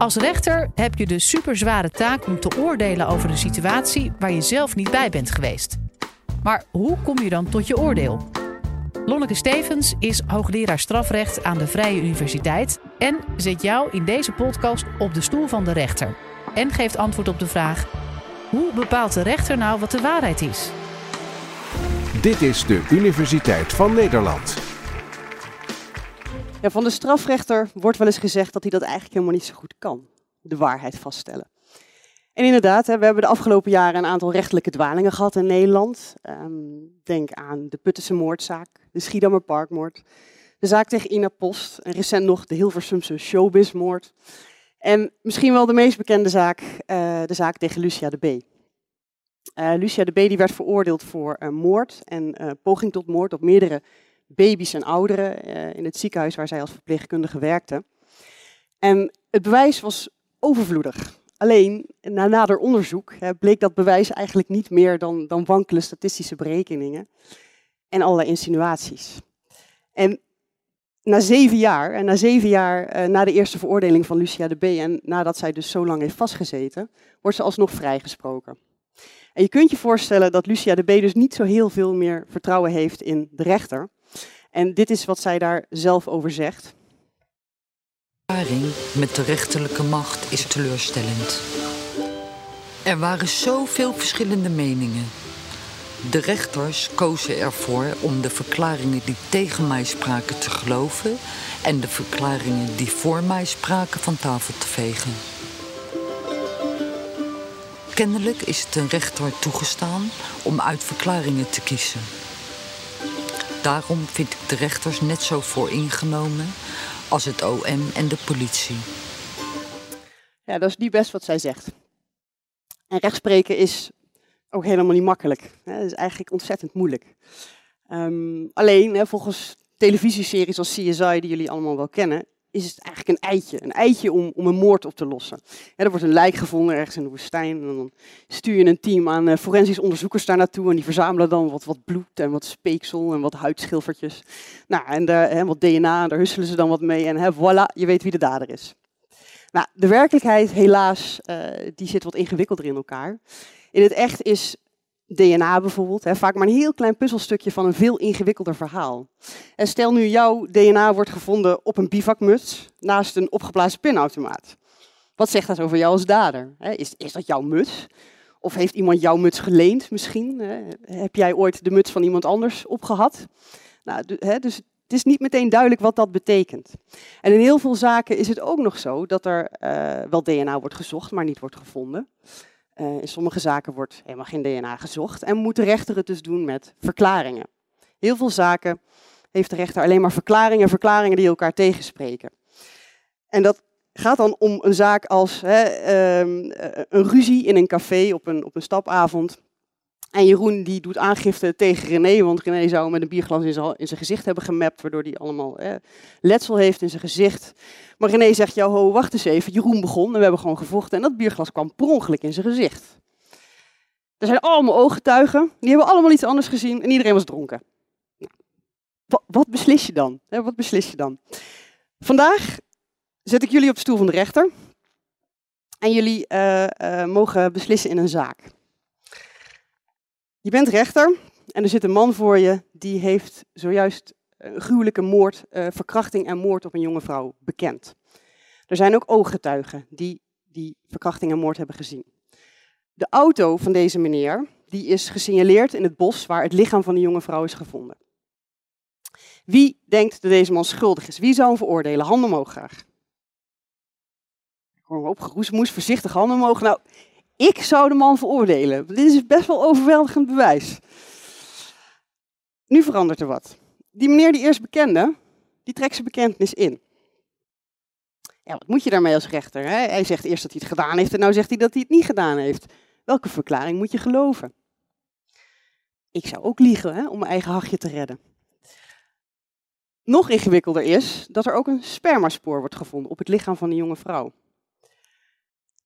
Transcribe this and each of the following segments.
Als rechter heb je de superzware taak om te oordelen over een situatie waar je zelf niet bij bent geweest. Maar hoe kom je dan tot je oordeel? Lonneke Stevens is hoogleraar strafrecht aan de Vrije Universiteit en zet jou in deze podcast op de stoel van de rechter. En geeft antwoord op de vraag: hoe bepaalt de rechter nou wat de waarheid is? Dit is de Universiteit van Nederland. Ja, van de strafrechter wordt wel eens gezegd dat hij dat eigenlijk helemaal niet zo goed kan. De waarheid vaststellen. En inderdaad, we hebben de afgelopen jaren een aantal rechtelijke dwalingen gehad in Nederland. Ehm, denk aan de Puttense moordzaak, de Schiedammer Parkmoord, de zaak tegen Ina Post en recent nog de Hilversumse showbizmoord. En misschien wel de meest bekende zaak, uh, de zaak tegen Lucia de B. Uh, Lucia de B die werd veroordeeld voor moord en poging tot moord op meerdere baby's en ouderen in het ziekenhuis waar zij als verpleegkundige werkte. En het bewijs was overvloedig. Alleen, na nader onderzoek bleek dat bewijs eigenlijk niet meer dan, dan wankele statistische berekeningen en allerlei insinuaties. En na zeven jaar, en na zeven jaar uh, na de eerste veroordeling van Lucia de B. en nadat zij dus zo lang heeft vastgezeten, wordt ze alsnog vrijgesproken. En je kunt je voorstellen dat Lucia de B. dus niet zo heel veel meer vertrouwen heeft in de rechter. En dit is wat zij daar zelf over zegt. ervaring met de rechterlijke macht is teleurstellend. Er waren zoveel verschillende meningen. De rechters kozen ervoor om de verklaringen die tegen mij spraken te geloven en de verklaringen die voor mij spraken van tafel te vegen. Kennelijk is het een rechter toegestaan om uit verklaringen te kiezen. Daarom vind ik de rechters net zo vooringenomen als het OM en de politie. Ja, dat is niet best wat zij zegt. En rechtspreken is ook helemaal niet makkelijk. Het is eigenlijk ontzettend moeilijk. Um, alleen, volgens televisieseries als CSI, die jullie allemaal wel kennen, is het eigenlijk een eitje. Een eitje om, om een moord op te lossen. Er wordt een lijk gevonden ergens in de woestijn. En dan stuur je een team aan uh, forensisch onderzoekers daar naartoe. En die verzamelen dan wat, wat bloed en wat speeksel en wat huidschilfertjes. Nou, en hè, wat DNA, daar husselen ze dan wat mee. En hè, voilà, je weet wie de dader is. Nou, de werkelijkheid, helaas, uh, die zit wat ingewikkelder in elkaar. In het echt is DNA bijvoorbeeld, hè, vaak maar een heel klein puzzelstukje van een veel ingewikkelder verhaal. En stel nu jouw DNA wordt gevonden op een bivakmuts naast een opgeblazen pinautomaat. Wat zegt dat over jou als dader? Is, is dat jouw muts? Of heeft iemand jouw muts geleend misschien? Heb jij ooit de muts van iemand anders opgehad? Nou, dus het is niet meteen duidelijk wat dat betekent. En in heel veel zaken is het ook nog zo dat er uh, wel DNA wordt gezocht, maar niet wordt gevonden. Uh, in sommige zaken wordt helemaal geen DNA gezocht en moet de rechter het dus doen met verklaringen. Heel veel zaken heeft de rechter alleen maar verklaringen, verklaringen die elkaar tegenspreken. En dat gaat dan om een zaak als hè, um, een ruzie in een café op een, op een stapavond. En Jeroen die doet aangifte tegen René, want René zou hem met een bierglas in zijn, gezicht hebben gemapt, waardoor hij allemaal eh, letsel heeft in zijn gezicht. Maar René zegt, ho, wacht eens even, Jeroen begon en we hebben gewoon gevochten en dat bierglas kwam per ongeluk in zijn gezicht. Er zijn allemaal ooggetuigen, die hebben allemaal iets anders gezien en iedereen was dronken. Nou, wat, wat, beslis je dan? Wat beslis je dan? Vandaag zet ik jullie op de stoel van de rechter en jullie uh, uh, mogen beslissen in een zaak. Je bent rechter en er zit een man voor je die heeft zojuist een gruwelijke moord, uh, verkrachting en moord op een jonge vrouw bekend. Er zijn ook ooggetuigen die die verkrachting en moord hebben gezien. De auto van deze meneer die is gesignaleerd in het bos waar het lichaam van de jonge vrouw is gevonden. Wie denkt dat deze man schuldig is? Wie zou hem veroordelen? Handen omhoog graag. Kom op, geroesmoes, voorzichtig handen omhoog. Nou, ik zou de man veroordelen. Dit is best wel overweldigend bewijs. Nu verandert er wat. Die meneer die eerst bekende, die trekt zijn bekentenis in. Ja, wat moet je daarmee als rechter? Hè? Hij zegt eerst dat hij het gedaan heeft en nu zegt hij dat hij het niet gedaan heeft. Welke verklaring moet je geloven? Ik zou ook liegen hè, om mijn eigen hachje te redden. Nog ingewikkelder is dat er ook een spermaspoor wordt gevonden op het lichaam van een jonge vrouw.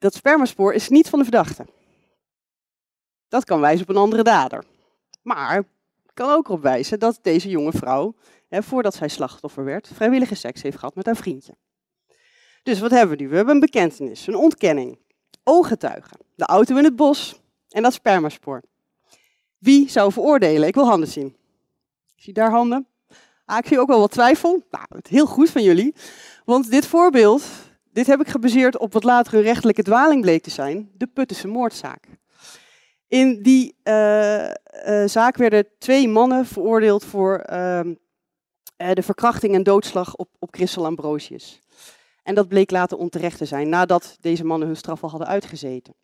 Dat spermaspoor is niet van de verdachte. Dat kan wijzen op een andere dader. Maar kan ook erop wijzen dat deze jonge vrouw, hè, voordat zij slachtoffer werd, vrijwillige seks heeft gehad met haar vriendje. Dus wat hebben we nu? We hebben een bekentenis, een ontkenning, ooggetuigen, de auto in het bos en dat spermaspoor. Wie zou veroordelen? Ik wil handen zien. Zie daar handen. Ah, ik zie ook wel wat twijfel. Nou, heel goed van jullie. Want dit voorbeeld, dit heb ik gebaseerd op wat later een rechtelijke dwaling bleek te zijn, de Puttense moordzaak. In die uh, uh, zaak werden twee mannen veroordeeld voor uh, de verkrachting en doodslag op, op Christel Ambrosius. En dat bleek later onterecht te zijn, nadat deze mannen hun straf al hadden uitgezeten.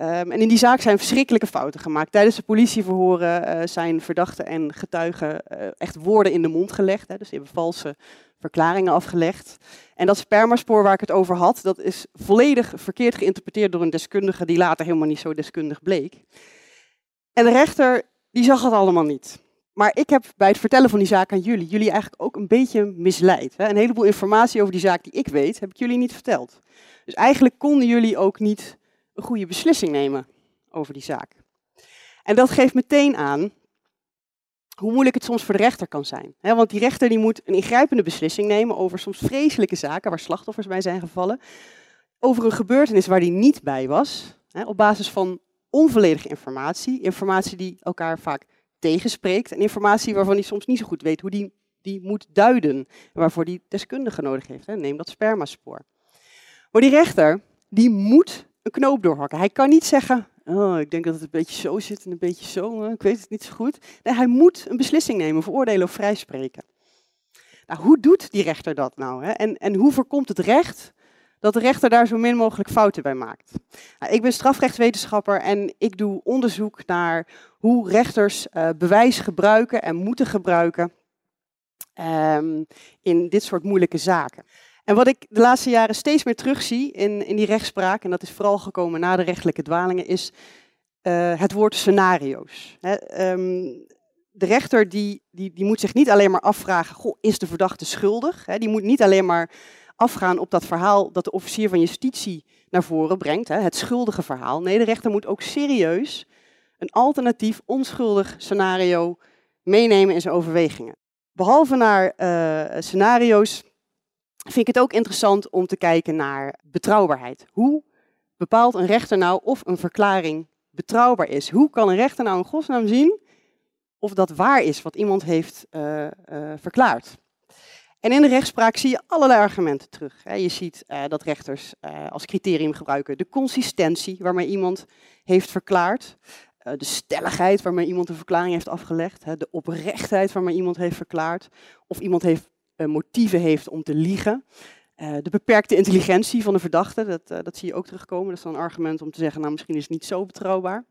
Um, en in die zaak zijn verschrikkelijke fouten gemaakt. Tijdens de politieverhoren uh, zijn verdachten en getuigen uh, echt woorden in de mond gelegd. Hè, dus ze hebben valse verklaringen afgelegd. En dat spermaspoor waar ik het over had, dat is volledig verkeerd geïnterpreteerd door een deskundige die later helemaal niet zo deskundig bleek. En de rechter, die zag het allemaal niet. Maar ik heb bij het vertellen van die zaak aan jullie, jullie eigenlijk ook een beetje misleid. Hè? Een heleboel informatie over die zaak die ik weet, heb ik jullie niet verteld. Dus eigenlijk konden jullie ook niet een goede beslissing nemen over die zaak. En dat geeft meteen aan hoe moeilijk het soms voor de rechter kan zijn. want die rechter die moet een ingrijpende beslissing nemen over soms vreselijke zaken waar slachtoffers bij zijn gevallen. Over een gebeurtenis waar hij niet bij was. op basis van onvolledige informatie. Informatie die elkaar vaak tegenspreekt. En informatie waarvan hij soms niet zo goed weet hoe die, die moet duiden. Waarvoor die deskundige nodig heeft. Neem dat spermaspoor. Maar die rechter die moet een knoop doorhakken. Hij kan niet zeggen, oh, ik denk dat het een beetje zo zit en een beetje zo, ik weet het niet zo goed. Nee, hij moet een beslissing nemen, veroordelen of vrijspreken. Nou, hoe doet die rechter dat nou? Hè? En, en hoe voorkomt het recht dat de rechter daar zo min mogelijk fouten bij maakt? Nou, ik ben strafrechtswetenschapper en ik doe onderzoek naar hoe rechters uh, bewijs gebruiken en moeten gebruiken um, in dit soort moeilijke zaken. En wat ik de laatste jaren steeds meer terugzie in, in die rechtspraak, en dat is vooral gekomen na de rechtelijke dwalingen, is uh, het woord scenario's. um, de rechter die, die, die moet zich niet alleen maar afvragen, goh, is de verdachte schuldig? die moet niet alleen maar afgaan op dat verhaal dat de officier van justitie naar voren brengt, het schuldige verhaal. Nee, de rechter moet ook serieus een alternatief onschuldig scenario meenemen in zijn overwegingen. Behalve naar uh, scenario's vind ik het ook interessant om te kijken naar betrouwbaarheid. Hoe bepaalt een rechter nou of een verklaring betrouwbaar is? Hoe kan een rechter nou in godsnaam zien of dat waar is wat iemand heeft uh, uh, verklaard? En in de rechtspraak zie je allerlei argumenten terug. Je ziet uh, dat rechters als criterium gebruiken de consistentie waarmee iemand heeft verklaard, de stelligheid waarmee iemand een verklaring heeft afgelegd, de oprechtheid waarmee iemand heeft verklaard, of iemand heeft motieven heeft om te liegen. Uh, de beperkte intelligentie van de verdachte, dat, uh, dat zie je ook terugkomen. Dat is dan een argument om te zeggen, nou misschien is het niet zo betrouwbaar.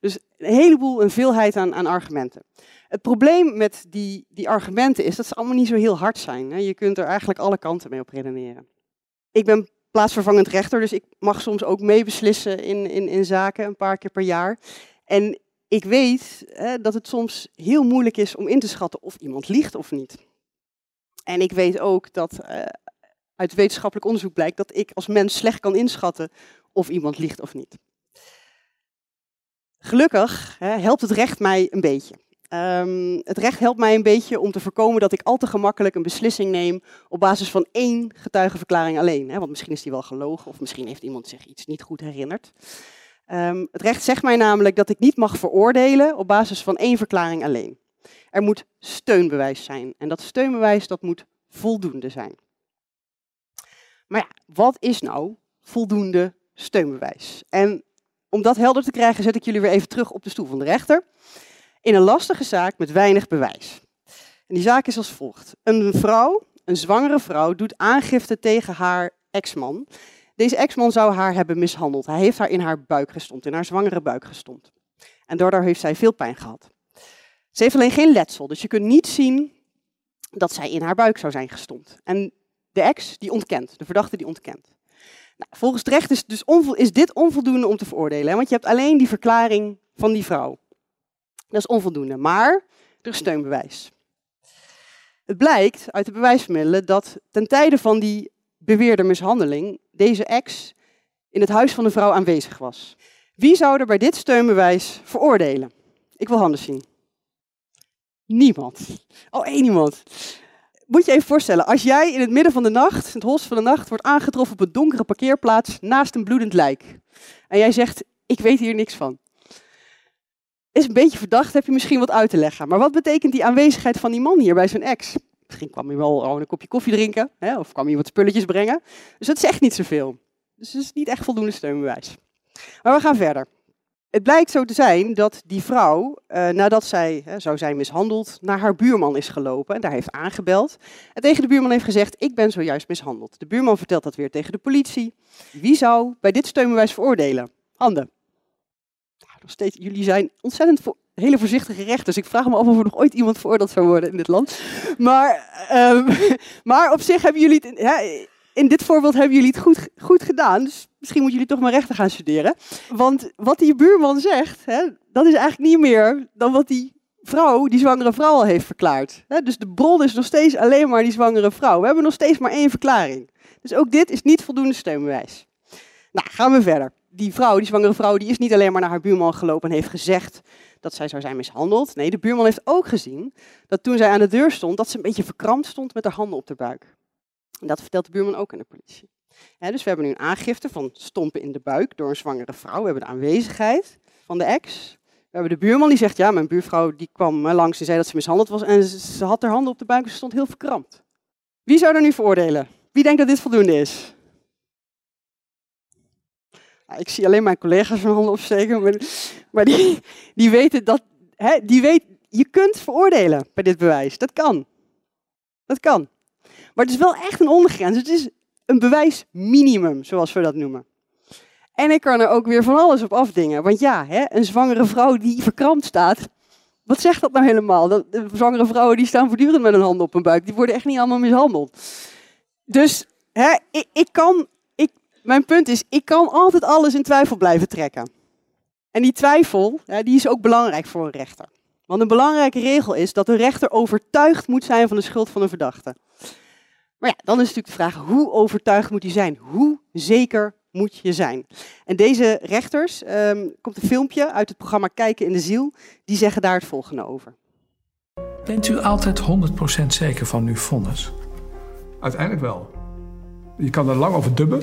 Dus een heleboel, een veelheid aan, aan argumenten. Het probleem met die, die argumenten is dat ze allemaal niet zo heel hard zijn. Hè. Je kunt er eigenlijk alle kanten mee op redeneren. Ik ben plaatsvervangend rechter, dus ik mag soms ook meebeslissen in, in, in zaken een paar keer per jaar. En ik weet hè, dat het soms heel moeilijk is om in te schatten of iemand liegt of niet. En ik weet ook dat uh, uit wetenschappelijk onderzoek blijkt dat ik als mens slecht kan inschatten of iemand liegt of niet. Gelukkig hè, helpt het recht mij een beetje. Um, het recht helpt mij een beetje om te voorkomen dat ik al te gemakkelijk een beslissing neem op basis van één getuigenverklaring alleen. Hè, want misschien is die wel gelogen of misschien heeft iemand zich iets niet goed herinnerd. Um, het recht zegt mij namelijk dat ik niet mag veroordelen op basis van één verklaring alleen. Er moet steunbewijs zijn. En dat steunbewijs dat moet voldoende zijn. Maar ja, wat is nou voldoende steunbewijs? En om dat helder te krijgen, zet ik jullie weer even terug op de stoel van de rechter. In een lastige zaak met weinig bewijs. En die zaak is als volgt. Een vrouw, een zwangere vrouw, doet aangifte tegen haar ex-man. Deze ex-man zou haar hebben mishandeld. Hij heeft haar in haar buik gestompt, in haar zwangere buik gestompt. En daardoor heeft zij veel pijn gehad. Ze heeft alleen geen letsel, dus je kunt niet zien dat zij in haar buik zou zijn gestompt. En de ex, die ontkent, de verdachte die ontkent. Nou, volgens het recht is, dus is dit onvoldoende om te veroordelen, want je hebt alleen die verklaring van die vrouw. Dat is onvoldoende, maar er is steunbewijs. Het blijkt uit de bewijsmiddelen dat ten tijde van die beweerde mishandeling deze ex in het huis van de vrouw aanwezig was. Wie zou er bij dit steunbewijs veroordelen? Ik wil handen zien. Niemand. Oh, één iemand. moet je even voorstellen, als jij in het midden van de nacht, in het holst van de nacht, wordt aangetroffen op een donkere parkeerplaats naast een bloedend lijk. En jij zegt, ik weet hier niks van. Is een beetje verdacht, heb je misschien wat uit te leggen. Maar wat betekent die aanwezigheid van die man hier bij zijn ex? Misschien kwam hij wel een kopje koffie drinken, hè, of kwam hij wat spulletjes brengen. Dus dat zegt niet zoveel. Dus het is niet echt voldoende steunbewijs. Maar we gaan verder. Het blijkt zo te zijn dat die vrouw, eh, nadat zij zou zijn mishandeld, naar haar buurman is gelopen en daar heeft aangebeld. En tegen de buurman heeft gezegd, ik ben zojuist mishandeld. De buurman vertelt dat weer tegen de politie. Wie zou bij dit steunbewijs veroordelen? Handen. Nou, nog steeds, jullie zijn ontzettend voor, hele voorzichtige rechters. Ik vraag me af of er nog ooit iemand veroordeeld zou worden in dit land. Maar, ehm, maar op zich hebben jullie in dit voorbeeld hebben jullie het goed, goed gedaan. Dus misschien moeten jullie toch maar rechten gaan studeren. Want wat die buurman zegt, hè, dat is eigenlijk niet meer dan wat die vrouw, die zwangere vrouw al heeft verklaard. Dus de bron is nog steeds alleen maar die zwangere vrouw. We hebben nog steeds maar één verklaring. Dus ook dit is niet voldoende steunbewijs. Nou, gaan we verder. Die vrouw, die zwangere vrouw, die is niet alleen maar naar haar buurman gelopen en heeft gezegd dat zij zou zijn mishandeld. Nee, de buurman heeft ook gezien dat toen zij aan de deur stond, dat ze een beetje verkrampt stond met haar handen op de buik. Dat vertelt de buurman ook aan de politie. dus we hebben nu een aangifte van stompen in de buik door een zwangere vrouw. We hebben de aanwezigheid van de ex. We hebben de buurman die zegt, ja, mijn buurvrouw die kwam langs en zei dat ze mishandeld was. En ze, had haar handen op de buik en ze stond heel verkrampt. Wie zou er nu veroordelen? Wie denkt dat dit voldoende is? ik zie alleen mijn collega's hun handen opsteken, maar, die, die weten dat, die weet, je kunt veroordelen bij dit bewijs. Dat kan. Dat kan. Maar het is wel echt een ondergrens. Het is een bewijsminimum, zoals we dat noemen. En ik kan er ook weer van alles op afdingen. Want ja, hè, een zwangere vrouw die verkrampt staat, wat zegt dat nou helemaal? Dat, de zwangere vrouwen die staan voortdurend met een hand op hun buik. Die worden echt niet allemaal mishandeld. Dus hè, ik, ik kan, ik, mijn punt is, ik kan altijd alles in twijfel blijven trekken. En die twijfel, hè, die is ook belangrijk voor een rechter. Want een belangrijke regel is dat de rechter overtuigd moet zijn van de schuld van een verdachte. Maar ja, dan is natuurlijk de vraag, hoe overtuigd moet hij zijn? Hoe zeker moet je zijn? En deze rechters, um, komt een filmpje uit het programma Kijken in de Ziel, die zeggen daar het volgende over. Bent u altijd 100% zeker van uw vonnis? Uiteindelijk wel. Je kan er lang over dubben,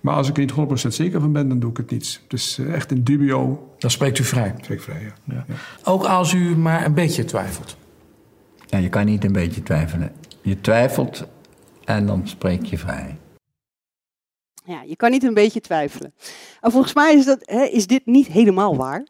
maar als ik er niet 100% zeker van ben, dan doe ik het niet. Dus echt een dubio. Dan spreekt u vrij. Spreek vrij, ja. Ja. ja. Ook als u maar een beetje twijfelt. Ja, je kan niet een beetje twijfelen. Je twijfelt en dan spreek je vrij. Ja, je kan niet een beetje twijfelen. En volgens mij is, dat, hè, is dit niet helemaal waar.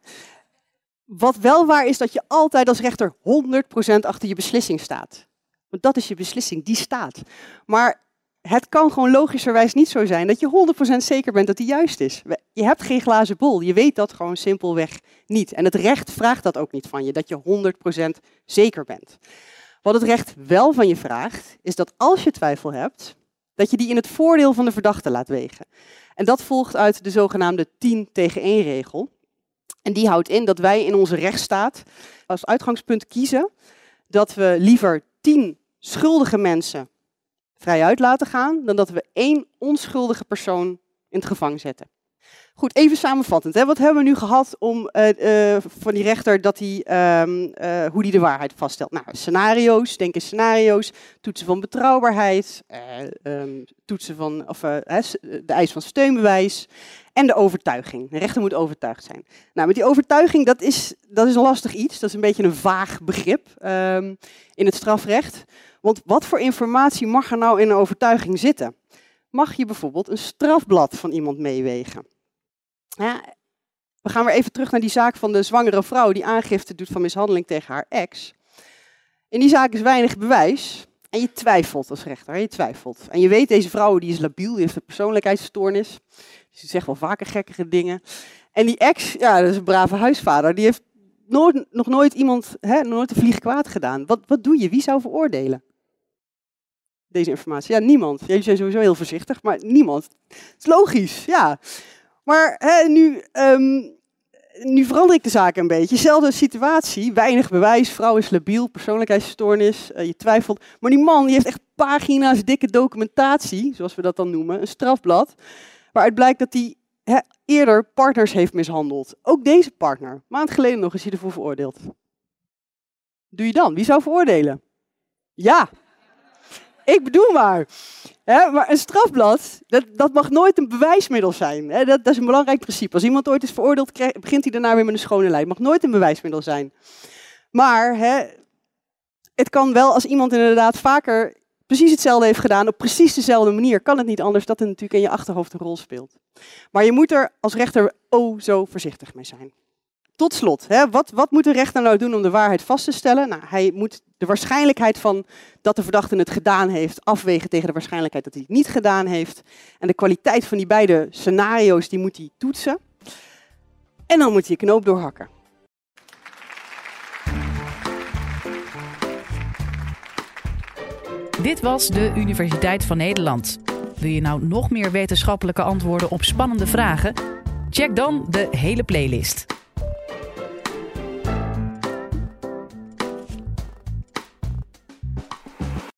Wat wel waar is dat je altijd als rechter 100% achter je beslissing staat. Want dat is je beslissing, die staat. Maar het kan gewoon logischerwijs niet zo zijn dat je 100% zeker bent dat die juist is. Je hebt geen glazen bol, je weet dat gewoon simpelweg niet. En het recht vraagt dat ook niet van je, dat je 100% zeker bent. Wat het recht wel van je vraagt, is dat als je twijfel hebt, dat je die in het voordeel van de verdachte laat wegen. En dat volgt uit de zogenaamde 10 tegen 1 regel. En die houdt in dat wij in onze rechtsstaat als uitgangspunt kiezen dat we liever 10 schuldige mensen vrijuit laten gaan, dan dat we één onschuldige persoon in het gevangen zetten. Goed, even samenvattend. Hè. Wat hebben we nu gehad om, uh, uh, van die rechter dat hij, um, uh, hoe die de waarheid vaststelt? Nou, scenario's, denken scenario's, toetsen van betrouwbaarheid, um, toetsen van, of, de eis van steunbewijs en de overtuiging. De rechter moet overtuigd zijn. Nou, met die overtuiging, dat is, dat is een lastig iets. Dat is een beetje een vaag begrip um, in het strafrecht. Want wat voor informatie mag er nou in een overtuiging zitten? Mag je bijvoorbeeld een strafblad van iemand meewegen? We gaan weer even terug naar die zaak van de zwangere vrouw die aangifte doet van mishandeling tegen haar ex. In die zaak is weinig bewijs en je twijfelt als rechter. Je twijfelt. En je weet, deze vrouw die is labiel, die heeft een persoonlijkheidsstoornis. Ze zegt wel vaker gekkere dingen. En die ex, ja, dat is een brave huisvader, die heeft nooit, nog nooit iemand, hè, nooit een vlieg kwaad gedaan. Wat, wat doe je? Wie zou veroordelen? Deze informatie. Ja, niemand. Jullie zijn sowieso heel voorzichtig, maar niemand. Het is logisch, ja. Maar hè, nu, um, nu verander ik de zaak een beetje. Zelfde situatie, weinig bewijs, vrouw is labiel, persoonlijkheidsstoornis, uh, je twijfelt. Maar die man die heeft echt pagina's dikke documentatie, zoals we dat dan noemen, een strafblad, waaruit blijkt dat hij eerder partners heeft mishandeld. Ook deze partner. Maand geleden nog is hij ervoor veroordeeld. Doe je dan? Wie zou veroordelen? Ja. Ik bedoel maar. Maar een strafblad, dat, dat mag nooit een bewijsmiddel zijn. Dat, dat, is een belangrijk principe. Als iemand ooit is veroordeeld, begint hij daarna weer met een schone lijn. Het mag nooit een bewijsmiddel zijn. Maar het kan wel als iemand inderdaad vaker precies hetzelfde heeft gedaan, op precies dezelfde manier, kan het niet anders dat het natuurlijk in je achterhoofd een rol speelt. Maar je moet er als rechter oh zo voorzichtig mee zijn. Tot slot, hè, wat, wat moet de rechter nou doen om de waarheid vast te stellen? Nou, hij moet de waarschijnlijkheid van dat de verdachte het gedaan heeft afwegen tegen de waarschijnlijkheid dat hij het niet gedaan heeft. En de kwaliteit van die beide scenario's die moet hij toetsen. En dan moet hij je knoop doorhakken. Dit was de Universiteit van Nederland. Wil je nou nog meer wetenschappelijke antwoorden op spannende vragen? Check dan de hele playlist.